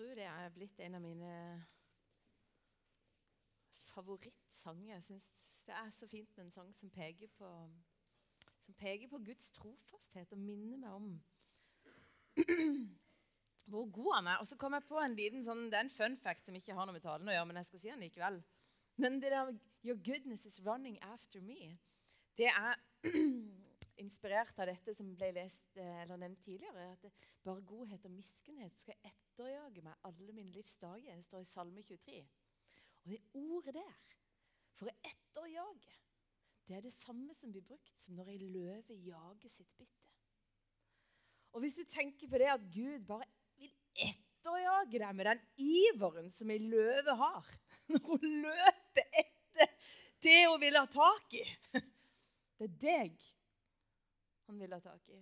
tror det er blitt en av mine favorittsanger. Jeg syns det er så fint med en sang som peker på, som peker på Guds trofasthet og minner meg om hvor god han er. Og så kom jeg på en liten sånn, det er en fun fact som ikke har noe med talen å gjøre, men jeg skal si den likevel. Men det der 'Your goodness is running after me', det er inspirert av dette som ble lest, eh, eller nevnt tidligere. At det, bare godhet og miskunnhet skal etterjage meg alle mine livs dager. Det står i Salme 23. Og det ordet der, for å etterjage, det er det samme som blir brukt som når ei løve jager sitt bytte. Og hvis du tenker på det at Gud bare vil etterjage deg med den iveren som ei løve har når hun løper etter det hun vil ha tak i Det er deg han vil ha tak i.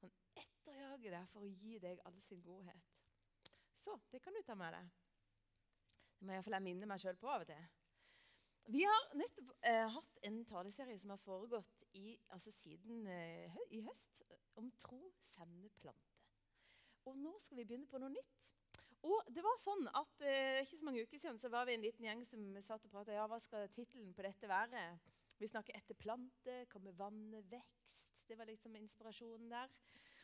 Han etterjager deg for å gi deg all sin godhet. Så det kan du ta med deg. Det må iallfall jeg minne meg sjøl på av og til. Vi har nettopp eh, hatt en taleserie som har foregått i, altså siden eh, i høst, om tro sender plante. Og nå skal vi begynne på noe nytt. Og det var sånn at eh, Ikke så mange uker siden så var vi en liten gjeng som satt og prata. Ja, hva skal tittelen på dette være? Vi snakker etter plante, kommer vannet, vekst. Det var liksom inspirasjonen der.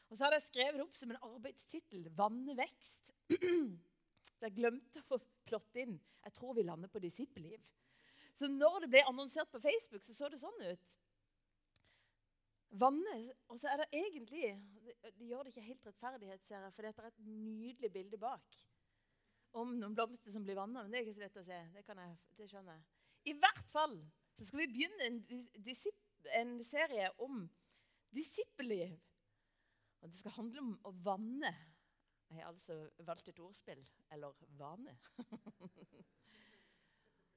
Og så hadde jeg skrevet det opp som en arbeidstittel. 'Vannvekst'. Jeg glemte å plotte inn. Jeg tror vi lander på disippelliv. Så når det ble annonsert på Facebook, så så det sånn ut. Vannet Og så er det egentlig De gjør det ikke helt rettferdighet, ser jeg, for det er et nydelig bilde bak om noen blomster som blir vanna. Men det er ikke så lett å se. Det, jeg, det skjønner jeg. I hvert fall så skal vi begynne en, en serie om disippelliv. Og det skal handle om å vanne. Jeg har altså valgt et ordspill. Eller vane.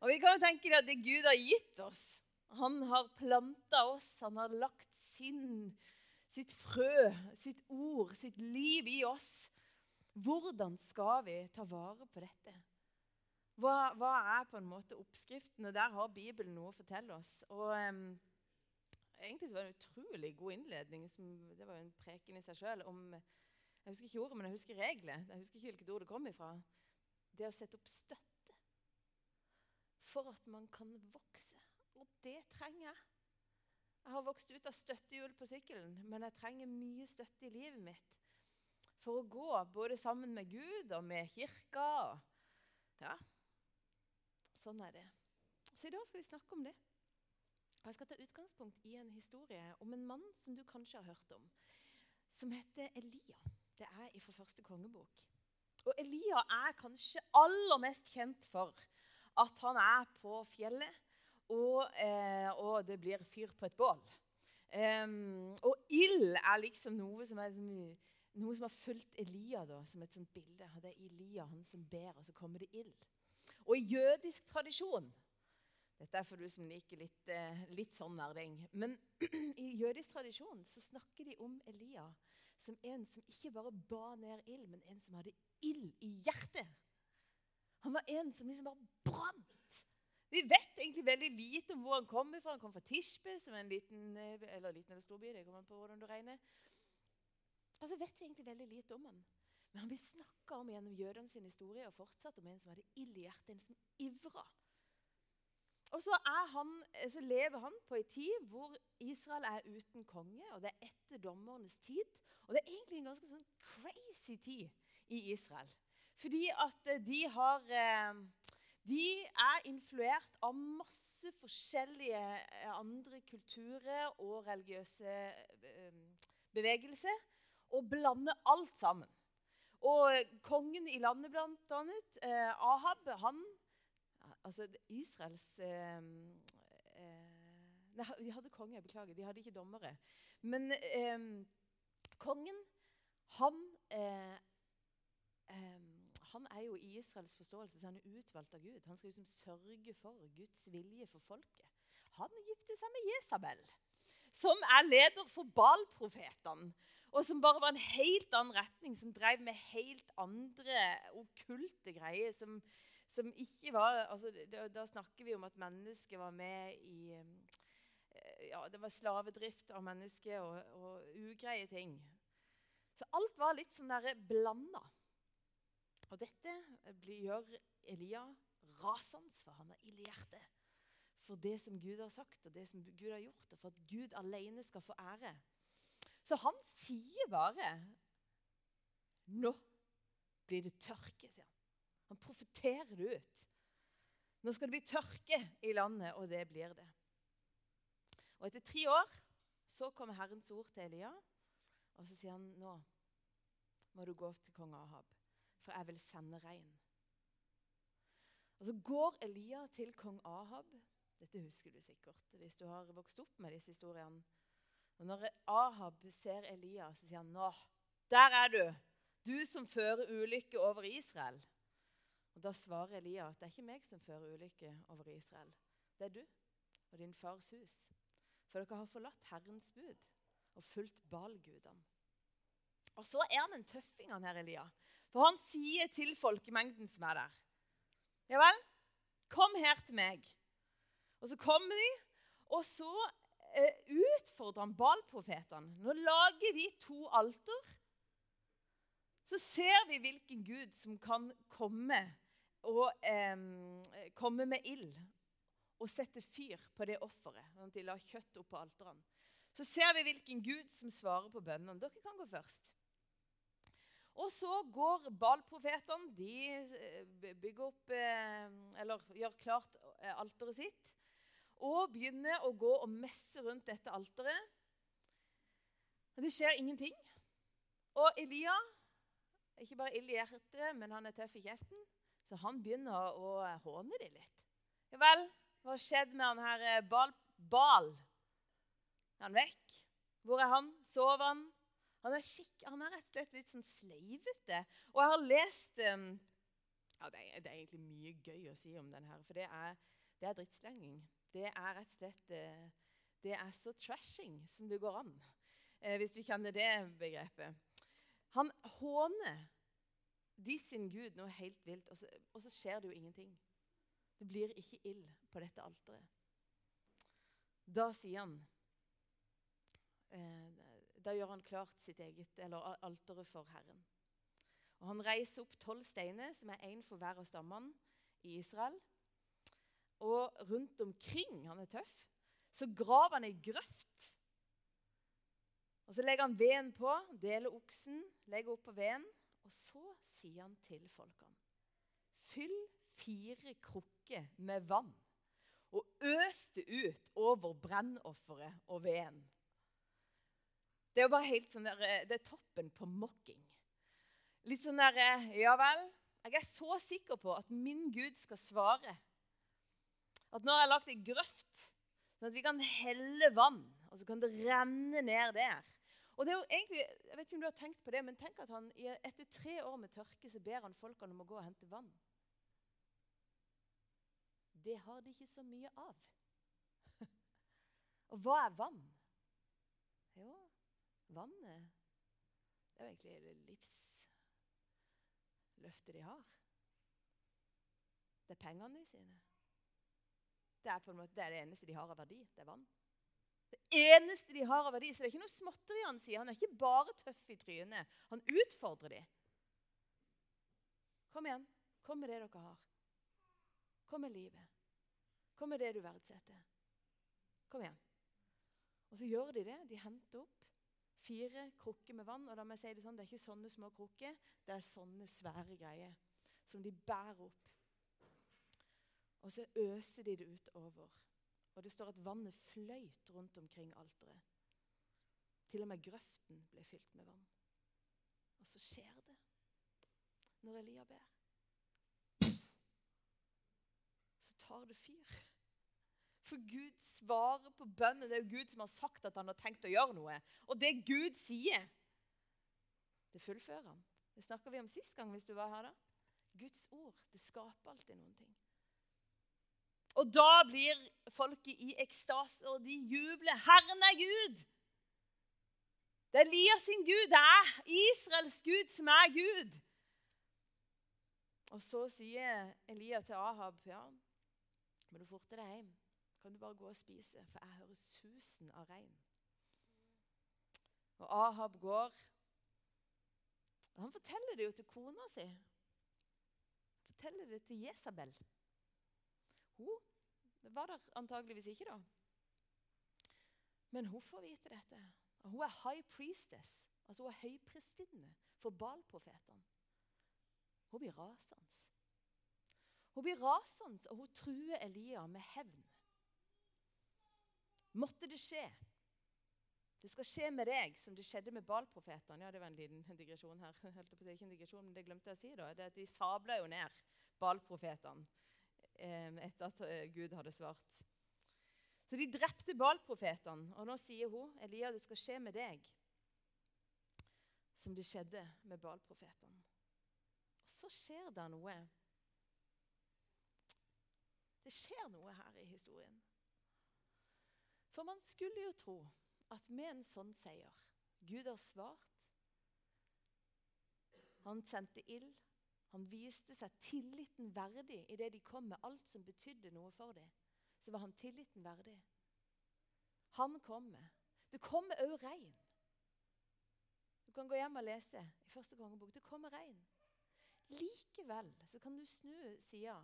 og vi kan jo tenke at det Gud har gitt oss Han har planta oss, han har lagt sin, sitt frø, sitt ord, sitt liv i oss. Hvordan skal vi ta vare på dette? Hva, hva er på en måte oppskriften? Og Der har Bibelen noe å fortelle oss. Og um, Egentlig var det en utrolig god innledning. Som, det var jo en preken i seg sjøl. Jeg husker ikke ordet, men jeg husker reglene. Jeg husker ikke hvilket ord det kom ifra. Det å sette opp støtte for at man kan vokse. Og det trenger jeg. Jeg har vokst ut av støttehjul på sykkelen, men jeg trenger mye støtte i livet mitt for å gå både sammen med Gud og med kirka. Ja, sånn er det. Så i dag skal vi snakke om det. Og Jeg skal ta utgangspunkt i en historie om en mann som du kanskje har hørt om, som heter Elia. Det er fra første kongebok. Og Elia er kanskje aller mest kjent for at han er på fjellet og, eh, og det blir fyr på et bål. Um, og ild er liksom noe som, er, noe som har fulgt Elia da, som et sånt bilde. Det er Elia, han som ber, og så kommer det ild. Og i jødisk tradisjon Dette er for du som liker litt, eh, litt sånn nerding. Men i jødisk tradisjon så snakker de om Elia som en som ikke bare ba ned ild, men en som hadde ild i hjertet. Han var en som liksom bare brant vi vet egentlig veldig lite om hvor han kommer fra. Han kom fra Tishbe, som er en liten eh, eller liten eller storby. det kommer på hvordan du regner. Og så vet vi egentlig veldig lite om han. Men han blir snakka om gjennom jødene sin historie og fortsatt om en som hadde ild i hjertet, en som ivra. Og så, han, eh, så, lever han på en tid hvor Israel er uten konge, og det er etter dommernes tid. Og det er egentlig en ganske sånn crazy tid i Israel. Fordi at eh, de har eh, de er influert av masse forskjellige andre kulturer og religiøse bevegelser. Og blander alt sammen. Og kongen i landet, blant annet, Ahab, han Altså Israels eh, Nei, de hadde konge, beklager. De hadde ikke dommere. Men eh, kongen, han eh, han er jo i Israels forståelse så han er utvalgt av Gud. Han skal liksom sørge for Guds vilje for folket. Han gifter seg med Jesabel, som er leder for Baal-profetene. Og som bare var en helt annen retning, som drev med helt andre okkulte greier. Som, som ikke var altså, da, da, snakker vi om at mennesket var med i eh, ja, Det var slavedrift av mennesket og, og ugreie ting. Så alt var litt sånn blanda. Og dette blir, gjør Elia rasende, for han har ild i hjertet. For det som Gud har sagt, og det som Gud har gjort, og for at Gud alene skal få ære. Så han sier bare Nå blir det tørke, sier han. Han profeterer det ut. Nå skal det bli tørke i landet, og det blir det. Og etter tre år så kommer Herrens ord til Elia, og så sier han nå må du gå til kong Ahab, for jeg vil sende regn. Og Så går Elia til kong Ahab. Dette husker du sikkert hvis du har vokst opp med disse historiene. Og Når Ahab ser Elia, så sier han nå, der er du, du som fører ulykke over Israel. Og Da svarer Elia at det er ikke meg som fører ulykke over Israel. Det er du og din fars hus. For dere har forlatt Herrens bud og fulgt Balgudene. Og så er han en tøffing, han her Elia. For han sier til folkemengden som er der Ja vel, kom her til meg. Og så kommer de, og så eh, utfordrer han Balprofetene. Nå lager vi to alter. Så ser vi hvilken gud som kan komme og eh, komme med ild og sette fyr på det offeret. Sånn de la kjøtt opp på alteren. Så ser vi hvilken gud som svarer på bønnene. Dere kan gå først. Og så går Bal-profetene. De eh, bygger opp, eller gjør klart eh, alteret sitt. Og begynner å gå og messe rundt dette alteret. Det skjer ingenting. Og Elia ikke bare ild i hjertet, men han er tøff i kjeften. Så han begynner å håne dem litt. Ja vel, hva har skjedd med han her eh, Bal? Bal? Er han vekk? Hvor er han? Sover han? Han er, skikk, han er rett og slett litt sånn sleivete. Og jeg har lest um, ja, det, er, det, er, egentlig mye gøy å si om den her, for det er, det er drittslenging. Det er rett og slett uh, Det er så trashing som det går an, uh, hvis du kjenner det begrepet. Han håner de sin Gud noe helt vilt, og så, og så skjer det jo ingenting. Det blir ikke ild på dette alteret. Da sier han eh, Da gjør han klart sitt eget, eller alteret for Herren. Og Han reiser opp tolv steiner, som er én for hver av stammene i Israel. Og rundt omkring han er tøff, så graver han ei grøft. Og Så legger han veden på, deler oksen, legger opp på veden. Og så sier han til folkene Fyll fire krukker med vann og øs det ut over brennofferet og veden. Det er bare helt sånn der, eh, det er toppen på mokking. Litt sånn der eh, Ja vel, jeg er så sikker på at min Gud skal svare. At nå har jeg lagt ei grøft, sånn at vi kan helle vann, og så kan det renne ned der. Og det er jo egentlig, jeg vet ikke om du har tenkt på det, men tenk at han etter tre år med tørke så ber han folkene om å gå og hente vann. Det har de ikke så mye av. og hva er vann? Jo, vannet Det er jo egentlig det livsløftet de har. Det er pengene sine. Det er, måte, det er det eneste de har av verdi. Det er vann. Det eneste de har av verdi. Så det er ikke noe småtteri han sier. Han er ikke bare tøff i trynet. Han utfordrer dem. Kom igjen. Kom med det dere har. Kom med livet. Kom med det du verdsetter. Kom igjen. Og så gjør de det. De henter opp fire krukker med vann. Og da må jeg si Det sånn, det er ikke sånne små krukker, det er sånne svære greier som de bærer opp. Og så øser de det utover. Og det står at vannet fløyt rundt omkring alteret. Til og med grøften ble fylt med vann. Og så skjer det når Elia ber. Så tar det fyr. For Gud svarer på bønnen. Det er jo Gud som har sagt at han har tenkt å gjøre noe. Og det Gud sier, det fullfører han. Det snakka vi om sist gang. hvis du var her da. Guds ord det skaper alltid noen ting. Og da blir folket i ekstase, og de jubler. Herren er Gud! Det er Elias sin Gud. Det er Israels Gud som er Gud. Og så sier Elia til Ahab ja, må du forte deg hjem. Kan du bare gå og spise, for jeg hører susen av regn. Og Ahab går. Han forteller det jo til kona si. forteller det til Jesabel. Hun var der antageligvis ikke, da. Men hun får vite dette. Hun er high priestess, altså hun er høyprestinne for Baal-profetene. Hun blir rasende. Hun blir rasende, og hun truer Elia med hevn. Måtte det skje. Det skal skje med deg som det skjedde med Baal-profetene. Ja, det var en liten digresjon her. Helt på ikke en digresjon, men det glemte jeg å si. da. Det at De sabla jo ned Baal-profetene etter at eh, Gud hadde svart. Så de drepte Baal-profetene. Og nå sier hun, Elia, det skal skje med deg som det skjedde med Baal-profetene. Og så skjer det noe. Det skjer noe her i historien. For man skulle jo tro at med en sånn seier Gud har svart. Han sendte ild. Han viste seg tilliten verdig i det de kom med alt som betydde noe for dem. Så var han tilliten verdig. Han kommer. Det kommer òg regn. Du kan gå hjem og lese i første kongebok. Det kommer regn. Likevel så kan du snu sida,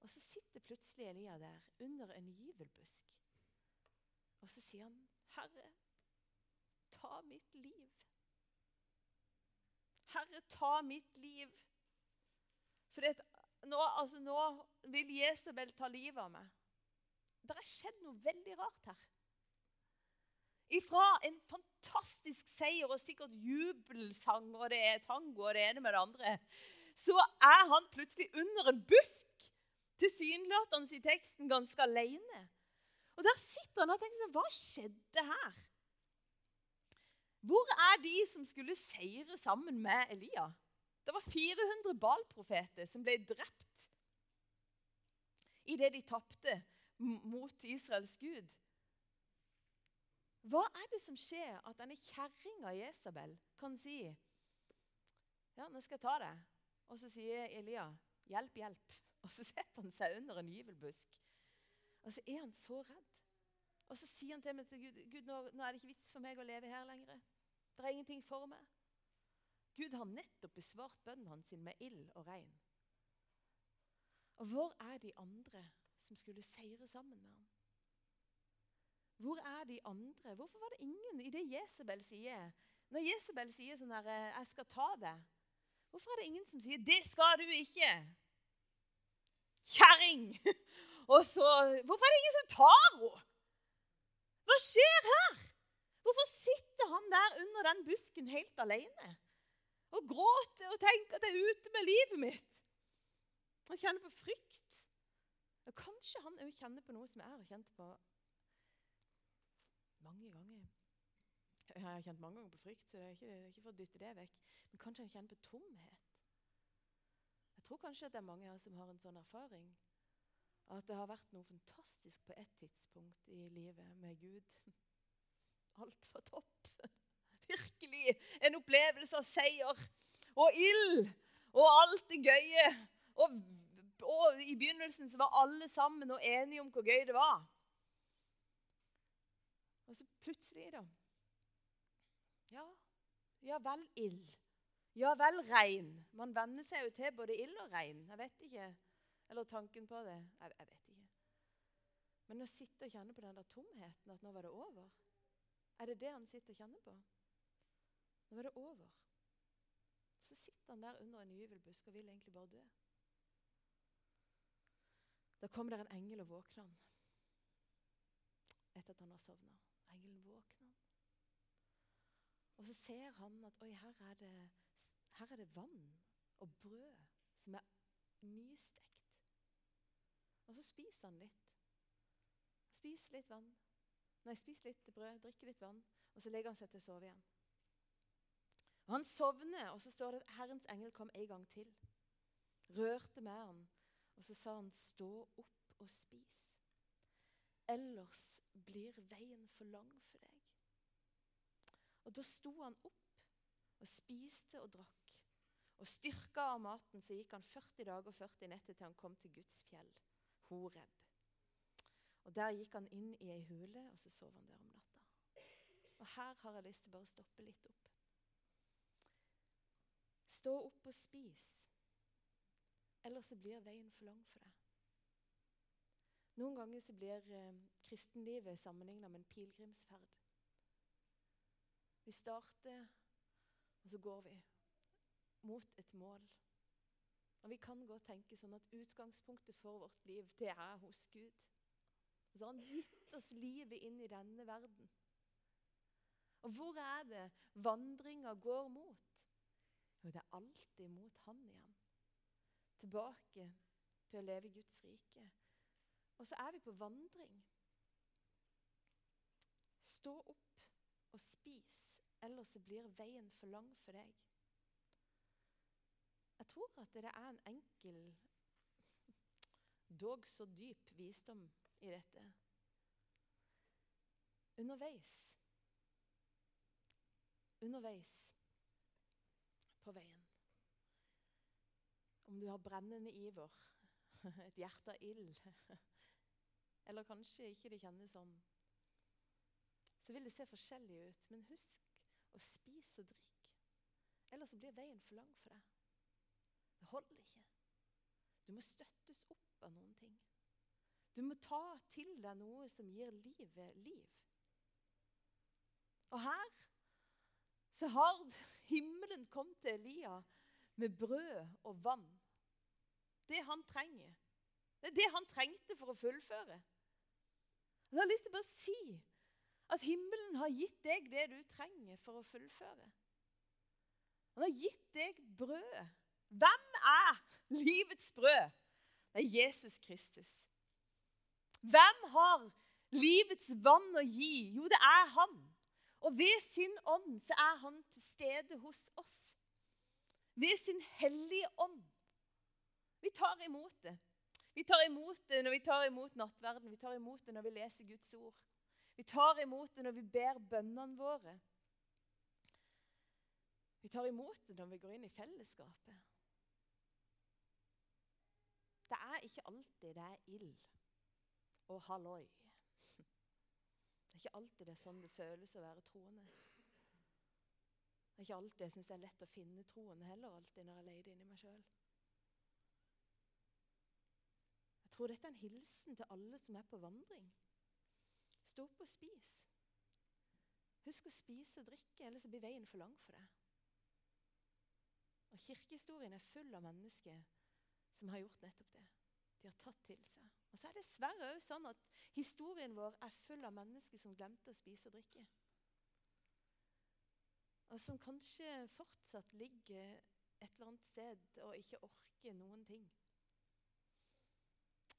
og så sitter plutselig Elia der under en gyvelbusk. Og så sier han, 'Herre, ta mitt liv.' Herre, ta mitt liv. For det, nå, altså, nå vil Jesabel ta livet av meg. Det har skjedd noe veldig rart her. Ifra en fantastisk seier og sikkert jubelsang og det er tango og det ene med det andre, så er han plutselig under en busk, tilsynelatende i teksten ganske alene. Og Der sitter han og tenker seg, hva skjedde her? Hvor er de som skulle seire sammen med Elia? Det var 400 Baal-profeter som ble drept idet de tapte mot Israels gud. Hva er det som skjer at denne kjerringa Jesabel kan si Ja, nå skal jeg ta det. Og så sier Elia, 'Hjelp, hjelp.' Og så setter han seg under en gyvelbusk. Og så er han så redd. Og så sier han til meg til Gud, Gud nå, nå er det ikke vits for meg å leve her lenger. Det er ingenting for meg. Gud har nettopp besvart bønnen hans med ild og regn. Og hvor er de andre som skulle seire sammen med ham? Hvor er de andre? Hvorfor var det ingen i det Jesabel sier? Når Jesabel sier sånn her 'Jeg skal ta det', hvorfor er det ingen som sier 'Det skal du ikke'? Kjerring! Og så Hvorfor er det ingen som tar henne? Hva skjer her? Hvorfor sitter han der under den busken helt alene? Og gråter og tenker at jeg er ute med livet mitt. Han kjenner på frykt. Og Kanskje han òg kjenner på noe som jeg har kjent på mange ganger. Jeg har kjent mange ganger på frykt, så det er ikke, det er ikke for å dytte det vekk. Men kanskje han kjenner på tomhet. Jeg tror kanskje at det er mange her som har en sånn erfaring. At det har vært noe fantastisk på et tidspunkt i livet med Gud. Alt var topp. Virkelig en opplevelse av seier og ild og alt det gøye. Og, og i begynnelsen så var alle sammen og enige om hvor gøy det var. Og så plutselig, da Ja, ja vel ild. Ja vel regn. Man venner seg jo til både ild og regn. Jeg vet ikke. Eller tanken på det. Jeg, jeg vet ikke. Men å sitte og kjenne på den der tomheten, at nå var det over Er det det han sitter og kjenner på? Nå var det over. Så sitter han der under en gyvelbusk og vil egentlig bare dø. Da kommer det en engel og våkner han etter at han har sovna. Engelen våkner han. Og så ser han at oi, her er det, her er det vann og brød som er nystekt. Og så spiser han litt. Spiser litt vann. Nei, spiser litt brød, drikker litt vann, og så legger han seg til å sove igjen. Og Han sovner, og så står det at Herrens engel kom en gang til. Rørte med han, og så sa han, 'Stå opp og spis.' Ellers blir veien for lang for deg. Og Da sto han opp og spiste og drakk. Og styrka av maten så gikk han 40 dager og 40 netter til han kom til Guds fjell. Horeb. Og Der gikk han inn i ei hule, og så sov han der om natta. Og Her har jeg lyst til bare å stoppe litt opp. Stå opp og spis. eller så blir veien for lang for deg. Noen ganger så blir eh, kristenlivet sammenligna med en pilegrimsferd. Vi starter, og så går vi mot et mål. Og Vi kan godt tenke sånn at utgangspunktet for vårt liv, det er hos Gud. Og så har han gitt oss livet inn i denne verden. Og hvor er det vandringa går mot? Jo, det er alltid mot Han igjen. Tilbake til å leve i Guds rike. Og så er vi på vandring. Stå opp og spis, ellers blir veien for lang for deg. Jeg tror at det er en enkel, dog så dyp visdom i dette. Underveis Underveis på veien. Om du har brennende iver, et hjerte av ild eller kanskje ikke det kjennes sånn. Så vil det se forskjellig ut. Men husk å spise og drikke. Ellers blir veien for lang for deg. Det holder ikke. Du må støttes opp av noen ting. Du må ta til deg noe som gir livet liv. Og her så har himmelen kommet til Elia med brød og vann. Det han trenger. Det er det han trengte for å fullføre. Jeg har lyst til å bare si at himmelen har gitt deg det du trenger for å fullføre. Han har gitt deg brød. Hvem er livets brød? Det er Jesus Kristus. Hvem har livets vann å gi? Jo, det er han. Og ved sin ånd så er han til stede hos oss. Ved sin hellige ånd. Vi tar imot det. Vi tar imot det når vi tar imot nattverden, vi tar imot det når vi leser Guds ord. Vi tar imot det når vi ber bønnene våre. Vi tar imot det når vi går inn i fellesskapet. Det er ikke alltid det er ild og halloi. Det er ikke alltid det er sånn det føles å være troende. Det er ikke alltid jeg syns det er lett å finne troen heller, alltid når jeg leter inni meg sjøl. tror dette er en hilsen til alle som er på vandring. Stå opp og spis. Husk å spise og drikke, ellers blir veien for lang for deg. Og Kirkehistorien er full av mennesker som har gjort nettopp det. De har tatt til seg. Og så er det dessverre òg sånn at historien vår er full av mennesker som glemte å spise og drikke. Og som kanskje fortsatt ligger et eller annet sted og ikke orker noen ting.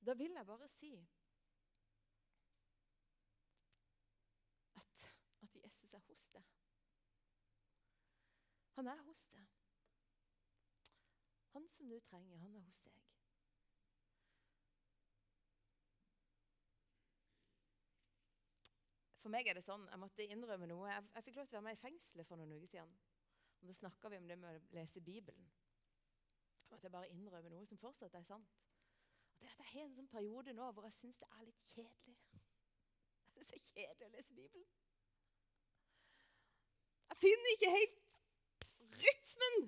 Da vil jeg bare si at, at Jesus er hos deg. Han er hos deg. Han som du trenger, han er hos deg. For meg er det sånn, Jeg måtte innrømme noe. Jeg, jeg fikk lov til å være med i fengselet for noen uker siden. Og Da snakka vi om det med å lese Bibelen. Jeg måtte bare innrømme noe som fortsatt er sant det er at jeg har en sånn periode nå hvor jeg syns det er litt kjedelig. Det er så kjedelig å lese Bibelen. Jeg finner ikke helt rytmen.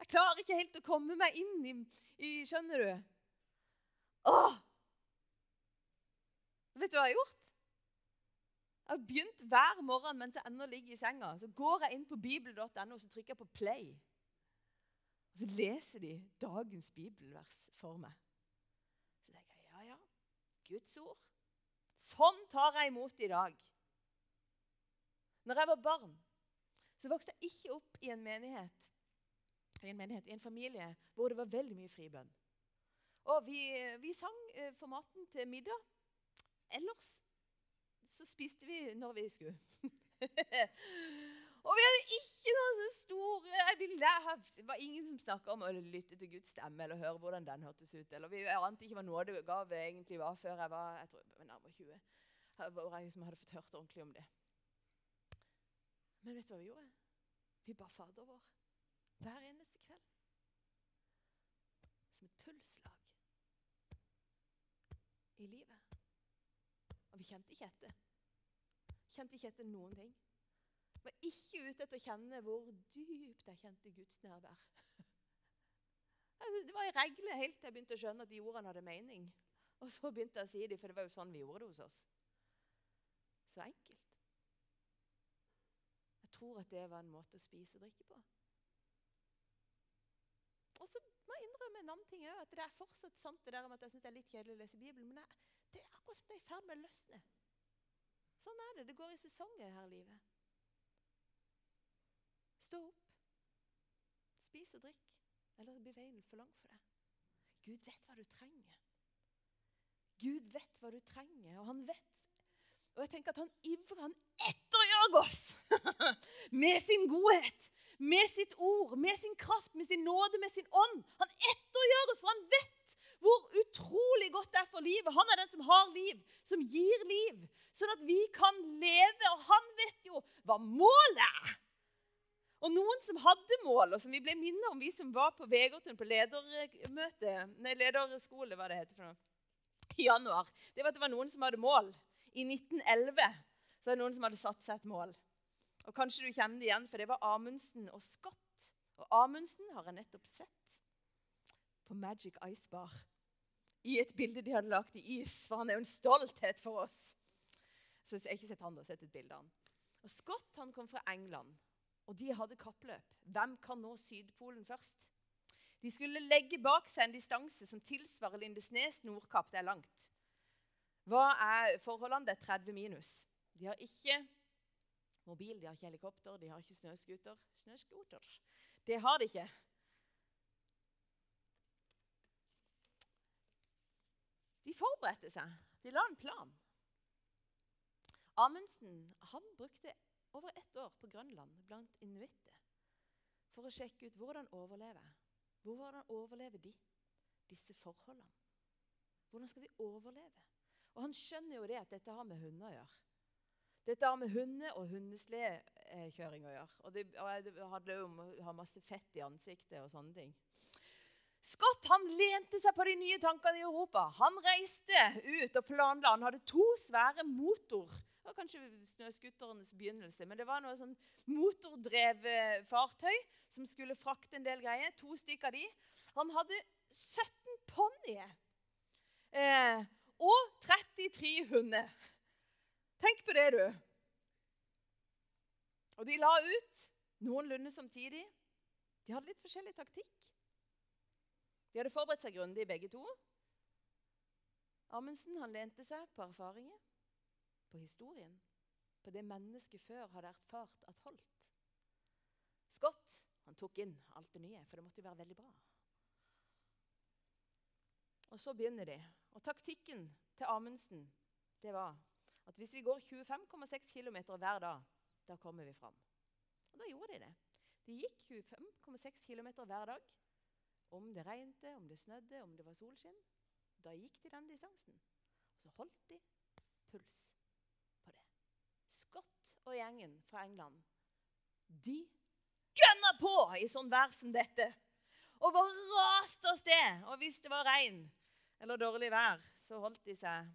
Jeg klarer ikke helt å komme meg inn i, i Skjønner du? Åh! Vet du hva jeg har gjort? Jeg har begynt hver morgen mens jeg ennå ligger i senga. Så går jeg inn på bibel.no og trykker jeg på play. Og så leser de dagens bibelvers for meg. Så tenker jeg ja, ja. Guds ord. Sånn tar jeg imot i dag. Når jeg var barn, så vokste jeg ikke opp i en menighet, i en, menighet, i en familie hvor det var veldig mye fribønn. Og vi, vi sang formaten for maten til middag. Ellers så spiste vi når vi skulle. Og vi hadde ikke noen så store Det var ingen som snakka om å lytte til Guds stemme eller høre hvordan den hørtes ut. Eller vi ante ikke hva nådegave egentlig var før jeg var jeg tror nærmere 20. Hvor jeg liksom hadde fått hørt ordentlig om det. Men vet du hva vi gjorde? Vi ba Fader vår hver eneste kveld. Som et pulsslag i livet. Og vi kjente ikke etter. Kjente ikke etter noen ting. Var ikke ute etter å kjenne hvor dypt jeg kjente Guds nærvær. Altså, Det var ei regle helt til jeg begynte å skjønne at de ordene hadde mening. Og så begynte jeg å si dem, for det var jo sånn vi gjorde det hos oss. Så enkelt. Jeg tror at det var en måte å spise og drikke på. Og så må jeg innrømme en annen ting òg. at Det er fortsatt sant det der om at jeg syns det er litt kjedelig å lese Bibelen. Men det er akkurat som det er i ferd med å løsne. Sånn er det. Det går i sesonger her i livet. Stå opp. Spis og drikk. Eller blir veien for lang for deg. Gud vet hva du trenger. Gud vet hva du trenger, og han vet. Og jeg tenker at han ivrer, han etterjager oss med sin godhet med sitt ord, med sin kraft, med sin nåde, med sin ånd. Han ettergjør oss, for han vet hvor utrolig godt det er for livet. Han er den som har liv, som gir liv, sånn at vi kan leve. Og han vet jo hva målet er. Og noen som hadde mål, og som vi ble minnet om, vi som var på Vegårtun på ledermøte, nei, lederskole, hva det heter for noe, i januar, det var at det var noen som hadde mål. I 1911 så var det noen som hadde satt seg et mål. Og Kanskje du kjenner det igjen, for det var Amundsen og Scott. Og Amundsen har jeg nettopp sett på Magic Ice Bar. I et bilde de hadde lagt i is, for han er jo en stolthet for oss. Så jeg har ikke sett han, da, sett et bilde av han. Og Scott han kom fra England, og de hadde kappløp. Hvem kan nå Sydpolen først? De skulle legge bak seg en distanse som tilsvarer Lindesnes Nordkapp. Det er langt. Hva er forholdene? Det er 30 minus. De har ikke mobil, de har ikke helikopter, de har ikke snøscooter. Snøscooter, det har de ikke. De forberedte seg. De la en plan. Amundsen han brukte over ett år på Grønland blant inuitter for å sjekke ut hvordan overleve. Hvordan overlever de disse forholdene? Hvordan skal vi overleve? Og Han skjønner jo det at dette har med hunder å gjøre. Dette har med hunde- og hundesledkjøring å gjøre. Det, og det handler om å ha masse fett i ansiktet og sånne ting. Scott han lente seg på de nye tankene i Europa. Han reiste ut og planla. Han hadde to svære motor. Det var kanskje snøscooterens begynnelse, men det var noe sånn motordrevet fartøy som skulle frakte en del greier. To stykker av de. Han hadde 17 ponnier eh, og 33 hunder. Tenk på det, du. Og de la ut noenlunde samtidig. De hadde litt forskjellig taktikk. De hadde forberedt seg grundig, begge to. Amundsen han lente seg på erfaringer, på historien, på det mennesket før hadde erfart at holdt. Scott han tok inn alt det nye, for det måtte jo være veldig bra. Og så begynner de. Og taktikken til Amundsen det var at hvis vi går 25,6 km hver dag, da kommer vi fram. Og da gjorde de det. De gikk 25,6 km hver dag. Om det regnet, om det snødde, om det var solskinn. Da gikk de den distansen. Og så holdt de puls på det. Scott og gjengen fra England, de gønna på i sånn vær som dette. Og var raste av sted. Og hvis det var regn eller dårlig vær, så holdt de seg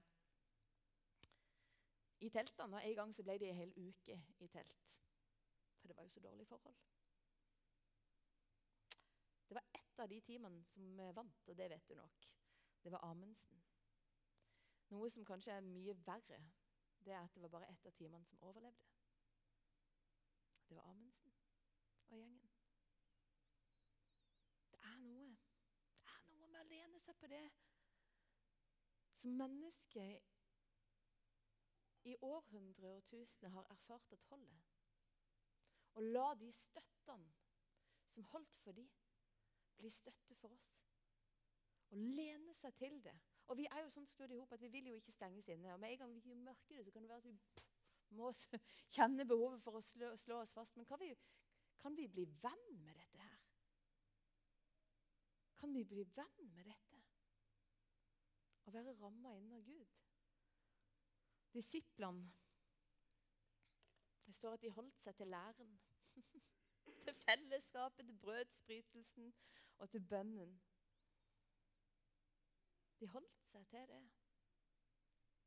i teltene. Og en gang så ble de en hel uke i telt. For det var jo så dårlige forhold. Det var ett av de teamene som vant, og det vet du nok. Det var Amundsen. Noe som kanskje er mye verre, det er at det var bare ett av teamene som overlevde. Det var Amundsen og gjengen. Det er noe Det er noe med å lene seg på det som mennesker i århundrer og tusener har erfart at holder. Og la de støttene som holdt for dem, bli støtte for oss. Og lene seg til det. Og vi er jo sånn skrudd i hop at vi vil jo ikke stenges inne. Og med en gang vi mørker det, så kan det være at vi pff, må kjenne behovet for å slå, slå oss fast. Men kan vi, kan vi bli venn med dette her? Kan vi bli venn med dette? Å være ramma inn av Gud? Disiplene Det står at de holdt seg til læren. til fellesskapet, til brødsbrytelsen og til bønnen. De holdt seg til det.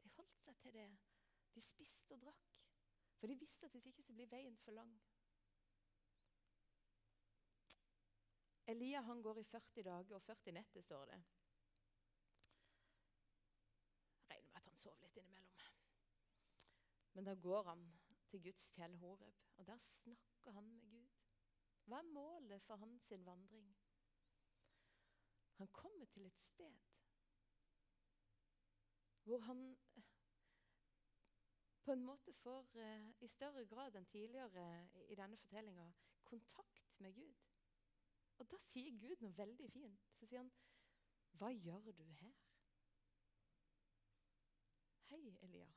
De holdt seg til det. De spiste og drakk. For de visste at hvis ikke så blir veien for lang. Elia han går i 40 dager og 40 netter, står det. Jeg regner med at han sover litt innimellom. Men da går han til Guds fjell Horeb, og der snakker han med Gud. Hva er målet for hans vandring? Han kommer til et sted hvor han på en måte får, uh, i større grad enn tidligere i denne fortellinga, kontakt med Gud. Og da sier Gud noe veldig fint. Så sier han, 'Hva gjør du her?' Hei, Elia.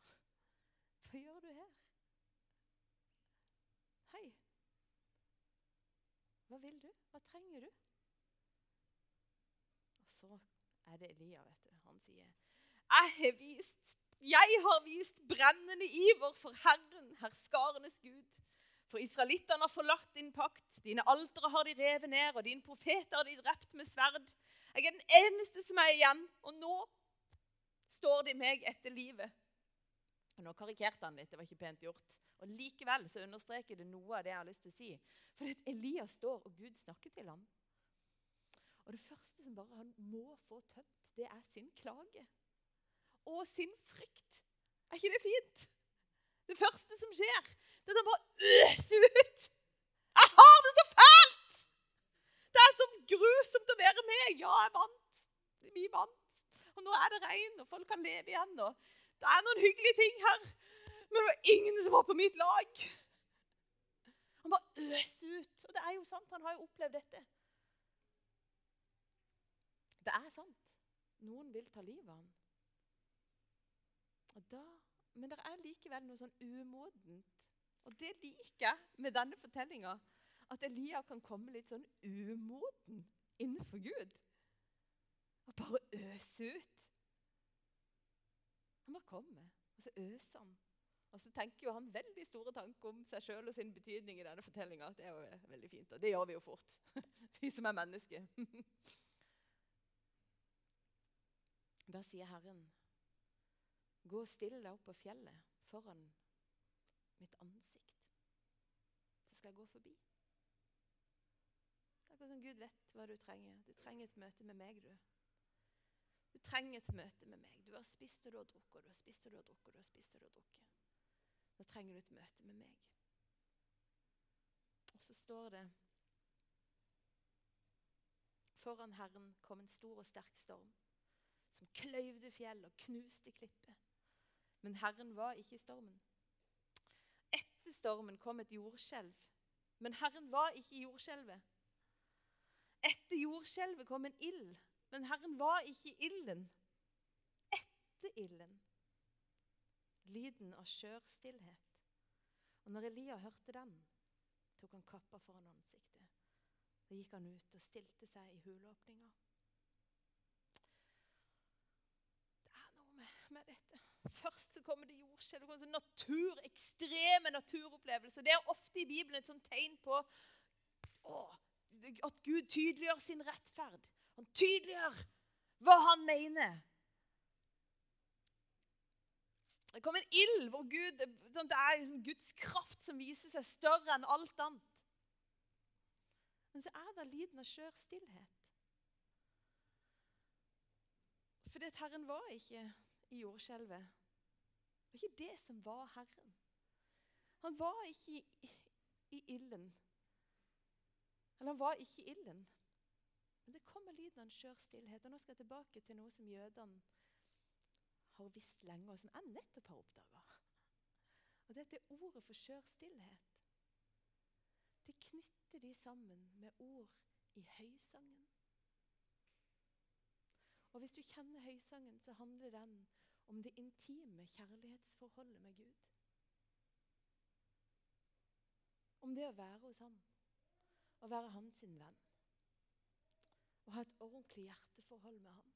Hva gjør du her? Hei. Hva vil du? Hva trenger du? Og så er det Elia, vet du. Han sier, 'Jeg har vist jeg har vist brennende iver for Herren, herskarenes Gud. For israelittene har forlatt din pakt, dine altere har de revet ned, og dine profeter har de drept med sverd. Jeg er den eneste som er igjen, og nå står de meg etter livet. Og Nå karikerte han litt, det var ikke pent gjort. Og Likevel så understreker det noe av det jeg har lyst til å si. For Elias står, og Gud snakker til ham. Og det første som bare han må få tømt, det er sin klage og sin frykt. Er ikke det fint? Det første som skjer, det er at han bare øser ut. Jeg har det så fælt! Det er så grusomt å være med. Ja, jeg vant. Vi vant. Og nå er det regn, og folk kan leve igjen. og Det er noen hyggelige ting her. Men det var ingen som var på mitt lag. Han bare øser ut. Og det er jo sant, han har jo opplevd dette. Det er sant. Noen vil ta livet av ham. Da, men det er likevel noe sånn umodent. Og det liker jeg med denne fortellinga. At Elia kan komme litt sånn umoden innenfor Gud. Og bare øse ut. Han bare kommer, og så øser han. Og så tenker jo han veldig store tanker om seg sjøl og sin betydning i denne fortellinga. Det er jo veldig fint, og det gjør vi jo fort, vi som er mennesker. Da sier Herren Gå og still deg opp på fjellet foran mitt ansikt. Så skal jeg gå forbi. Akkurat som Gud vet hva du trenger. Du trenger et møte med meg, du. Du trenger et møte med meg. Du har spist og du har drukket, og du har spist og du har drukket. du har spist og du har drukket. Nå trenger du et møte med meg. Og så står det Foran Herren kom en stor og sterk storm som kløyvde fjell og knuste klipper. Men Herren var ikke i stormen. Etter stormen kom et jordskjelv, men Herren var ikke i jordskjelvet. Etter jordskjelvet kom en ild, men Herren var ikke i ilden. Etter ilden lyden av skjør stillhet. Og når Elia hørte den, tok han kappa foran ansiktet. Da gikk han ut og stilte seg i huleåpninga. Det er noe med, med dette. Først så kommer det jordskjelv, det kommer natur, ekstreme naturopplevelser. Det er ofte i Bibelen et sånt tegn på å, at Gud tydeliggjør sin rettferd. Han tydeliggjør hva han mener. Det kom en ild hvor Gud, sånn, det er liksom Guds kraft som viser seg større enn alt annet. Men så er det lyden av skjør stillhet. Fordi Herren var ikke i jordskjelvet. Det var ikke det som var Herren. Han var ikke i, i ilden. Eller han var ikke i ilden. Men det kommer lyden av en skjør stillhet. Og nå skal jeg tilbake til noe som jødene har visst lenge, og som jeg nettopp har oppdaga. Og dette er ordet for skjør stillhet. Det knytter de sammen med ord i høysangen. Og Hvis du kjenner høysangen, så handler den om det intime kjærlighetsforholdet med Gud. Om det å være hos ham, å være hans venn. Å ha et ordentlig hjerteforhold med ham.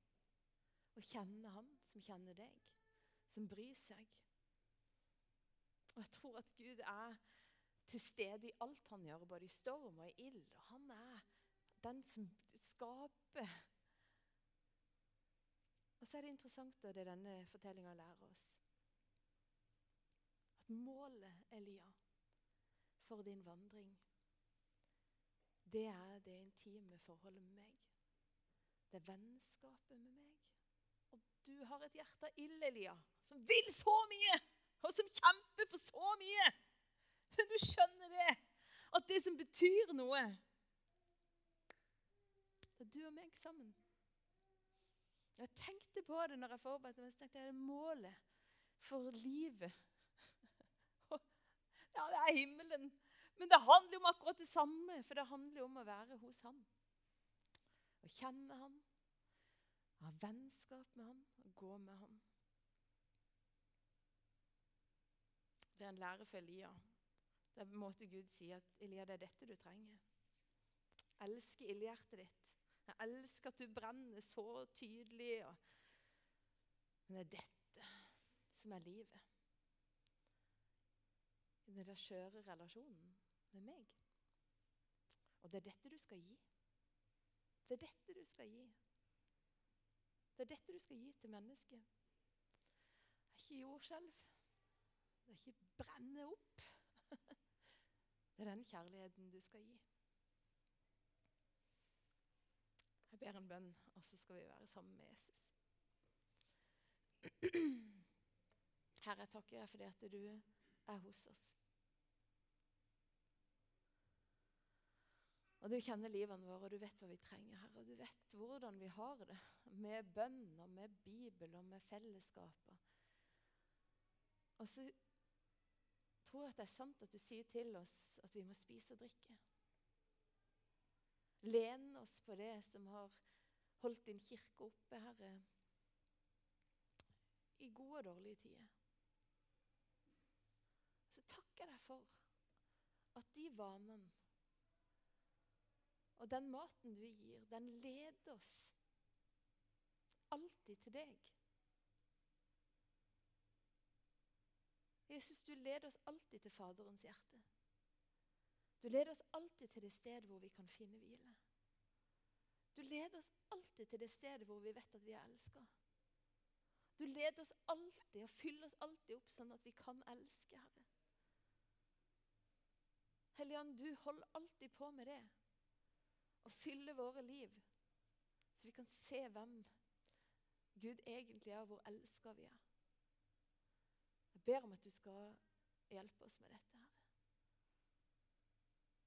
Å kjenne ham som kjenner deg, som bryr seg. Og Jeg tror at Gud er til stede i alt han gjør, både i storm og i ild. Og han er den som skaper og så er det interessant det denne fortellinga lærer oss. At målet, Elia, for din vandring det er det intime forholdet med meg. Det er vennskapet med meg. Og du har et hjerte av ild, Elia, som vil så mye, og som kjemper for så mye. Men du skjønner det, at det som betyr noe Det er du og meg sammen. Jeg tenkte på det når jeg forberedte meg. så tenkte jeg, Det er målet for livet. Ja, det er himmelen. Men det handler om akkurat det samme, for det handler om å være hos Han. Å kjenne Han, ha vennskap med Han gå med Han. Det er en lære for Elia. Det er en måte Gud sier at Elia, det er dette du trenger. Jeg elsker ildhjertet ditt. Jeg elsker at du brenner så tydelig. Men det er dette som er livet. I den der skjøre relasjonen med meg. Og det er dette du skal gi. Det er dette du skal gi. Det er dette du skal gi til mennesket. Det er ikke jordskjelv. Det er ikke brenne opp. Det er den kjærligheten du skal gi. Jeg ber en bønn, og så skal vi være sammen med Jesus. Herre, jeg takker deg fordi at du er hos oss. Og Du kjenner livene våre, og du vet hva vi trenger, Herre. Og du vet hvordan vi har det med bønn og med Bibel og med fellesskaper. Og så tror jeg at det er sant at du sier til oss at vi må spise og drikke. Lene oss på det som har holdt din kirke oppe, Herre, i gode og dårlige tider. Så takker jeg deg for at de vanene og den maten du gir, den leder oss alltid til deg. Jesus, du leder oss alltid til Faderens hjerte. Du leder oss alltid til det stedet hvor vi kan finne hvile. Du leder oss alltid til det stedet hvor vi vet at vi er elska. Du leder oss alltid og fyller oss alltid opp sånn at vi kan elske, Herre. Helligånd, du holder alltid på med det og fylle våre liv, så vi kan se hvem Gud egentlig er, og hvor elska vi er. Jeg ber om at du skal hjelpe oss med dette, her.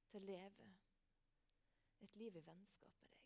Til å leve et liv i vennskap med deg.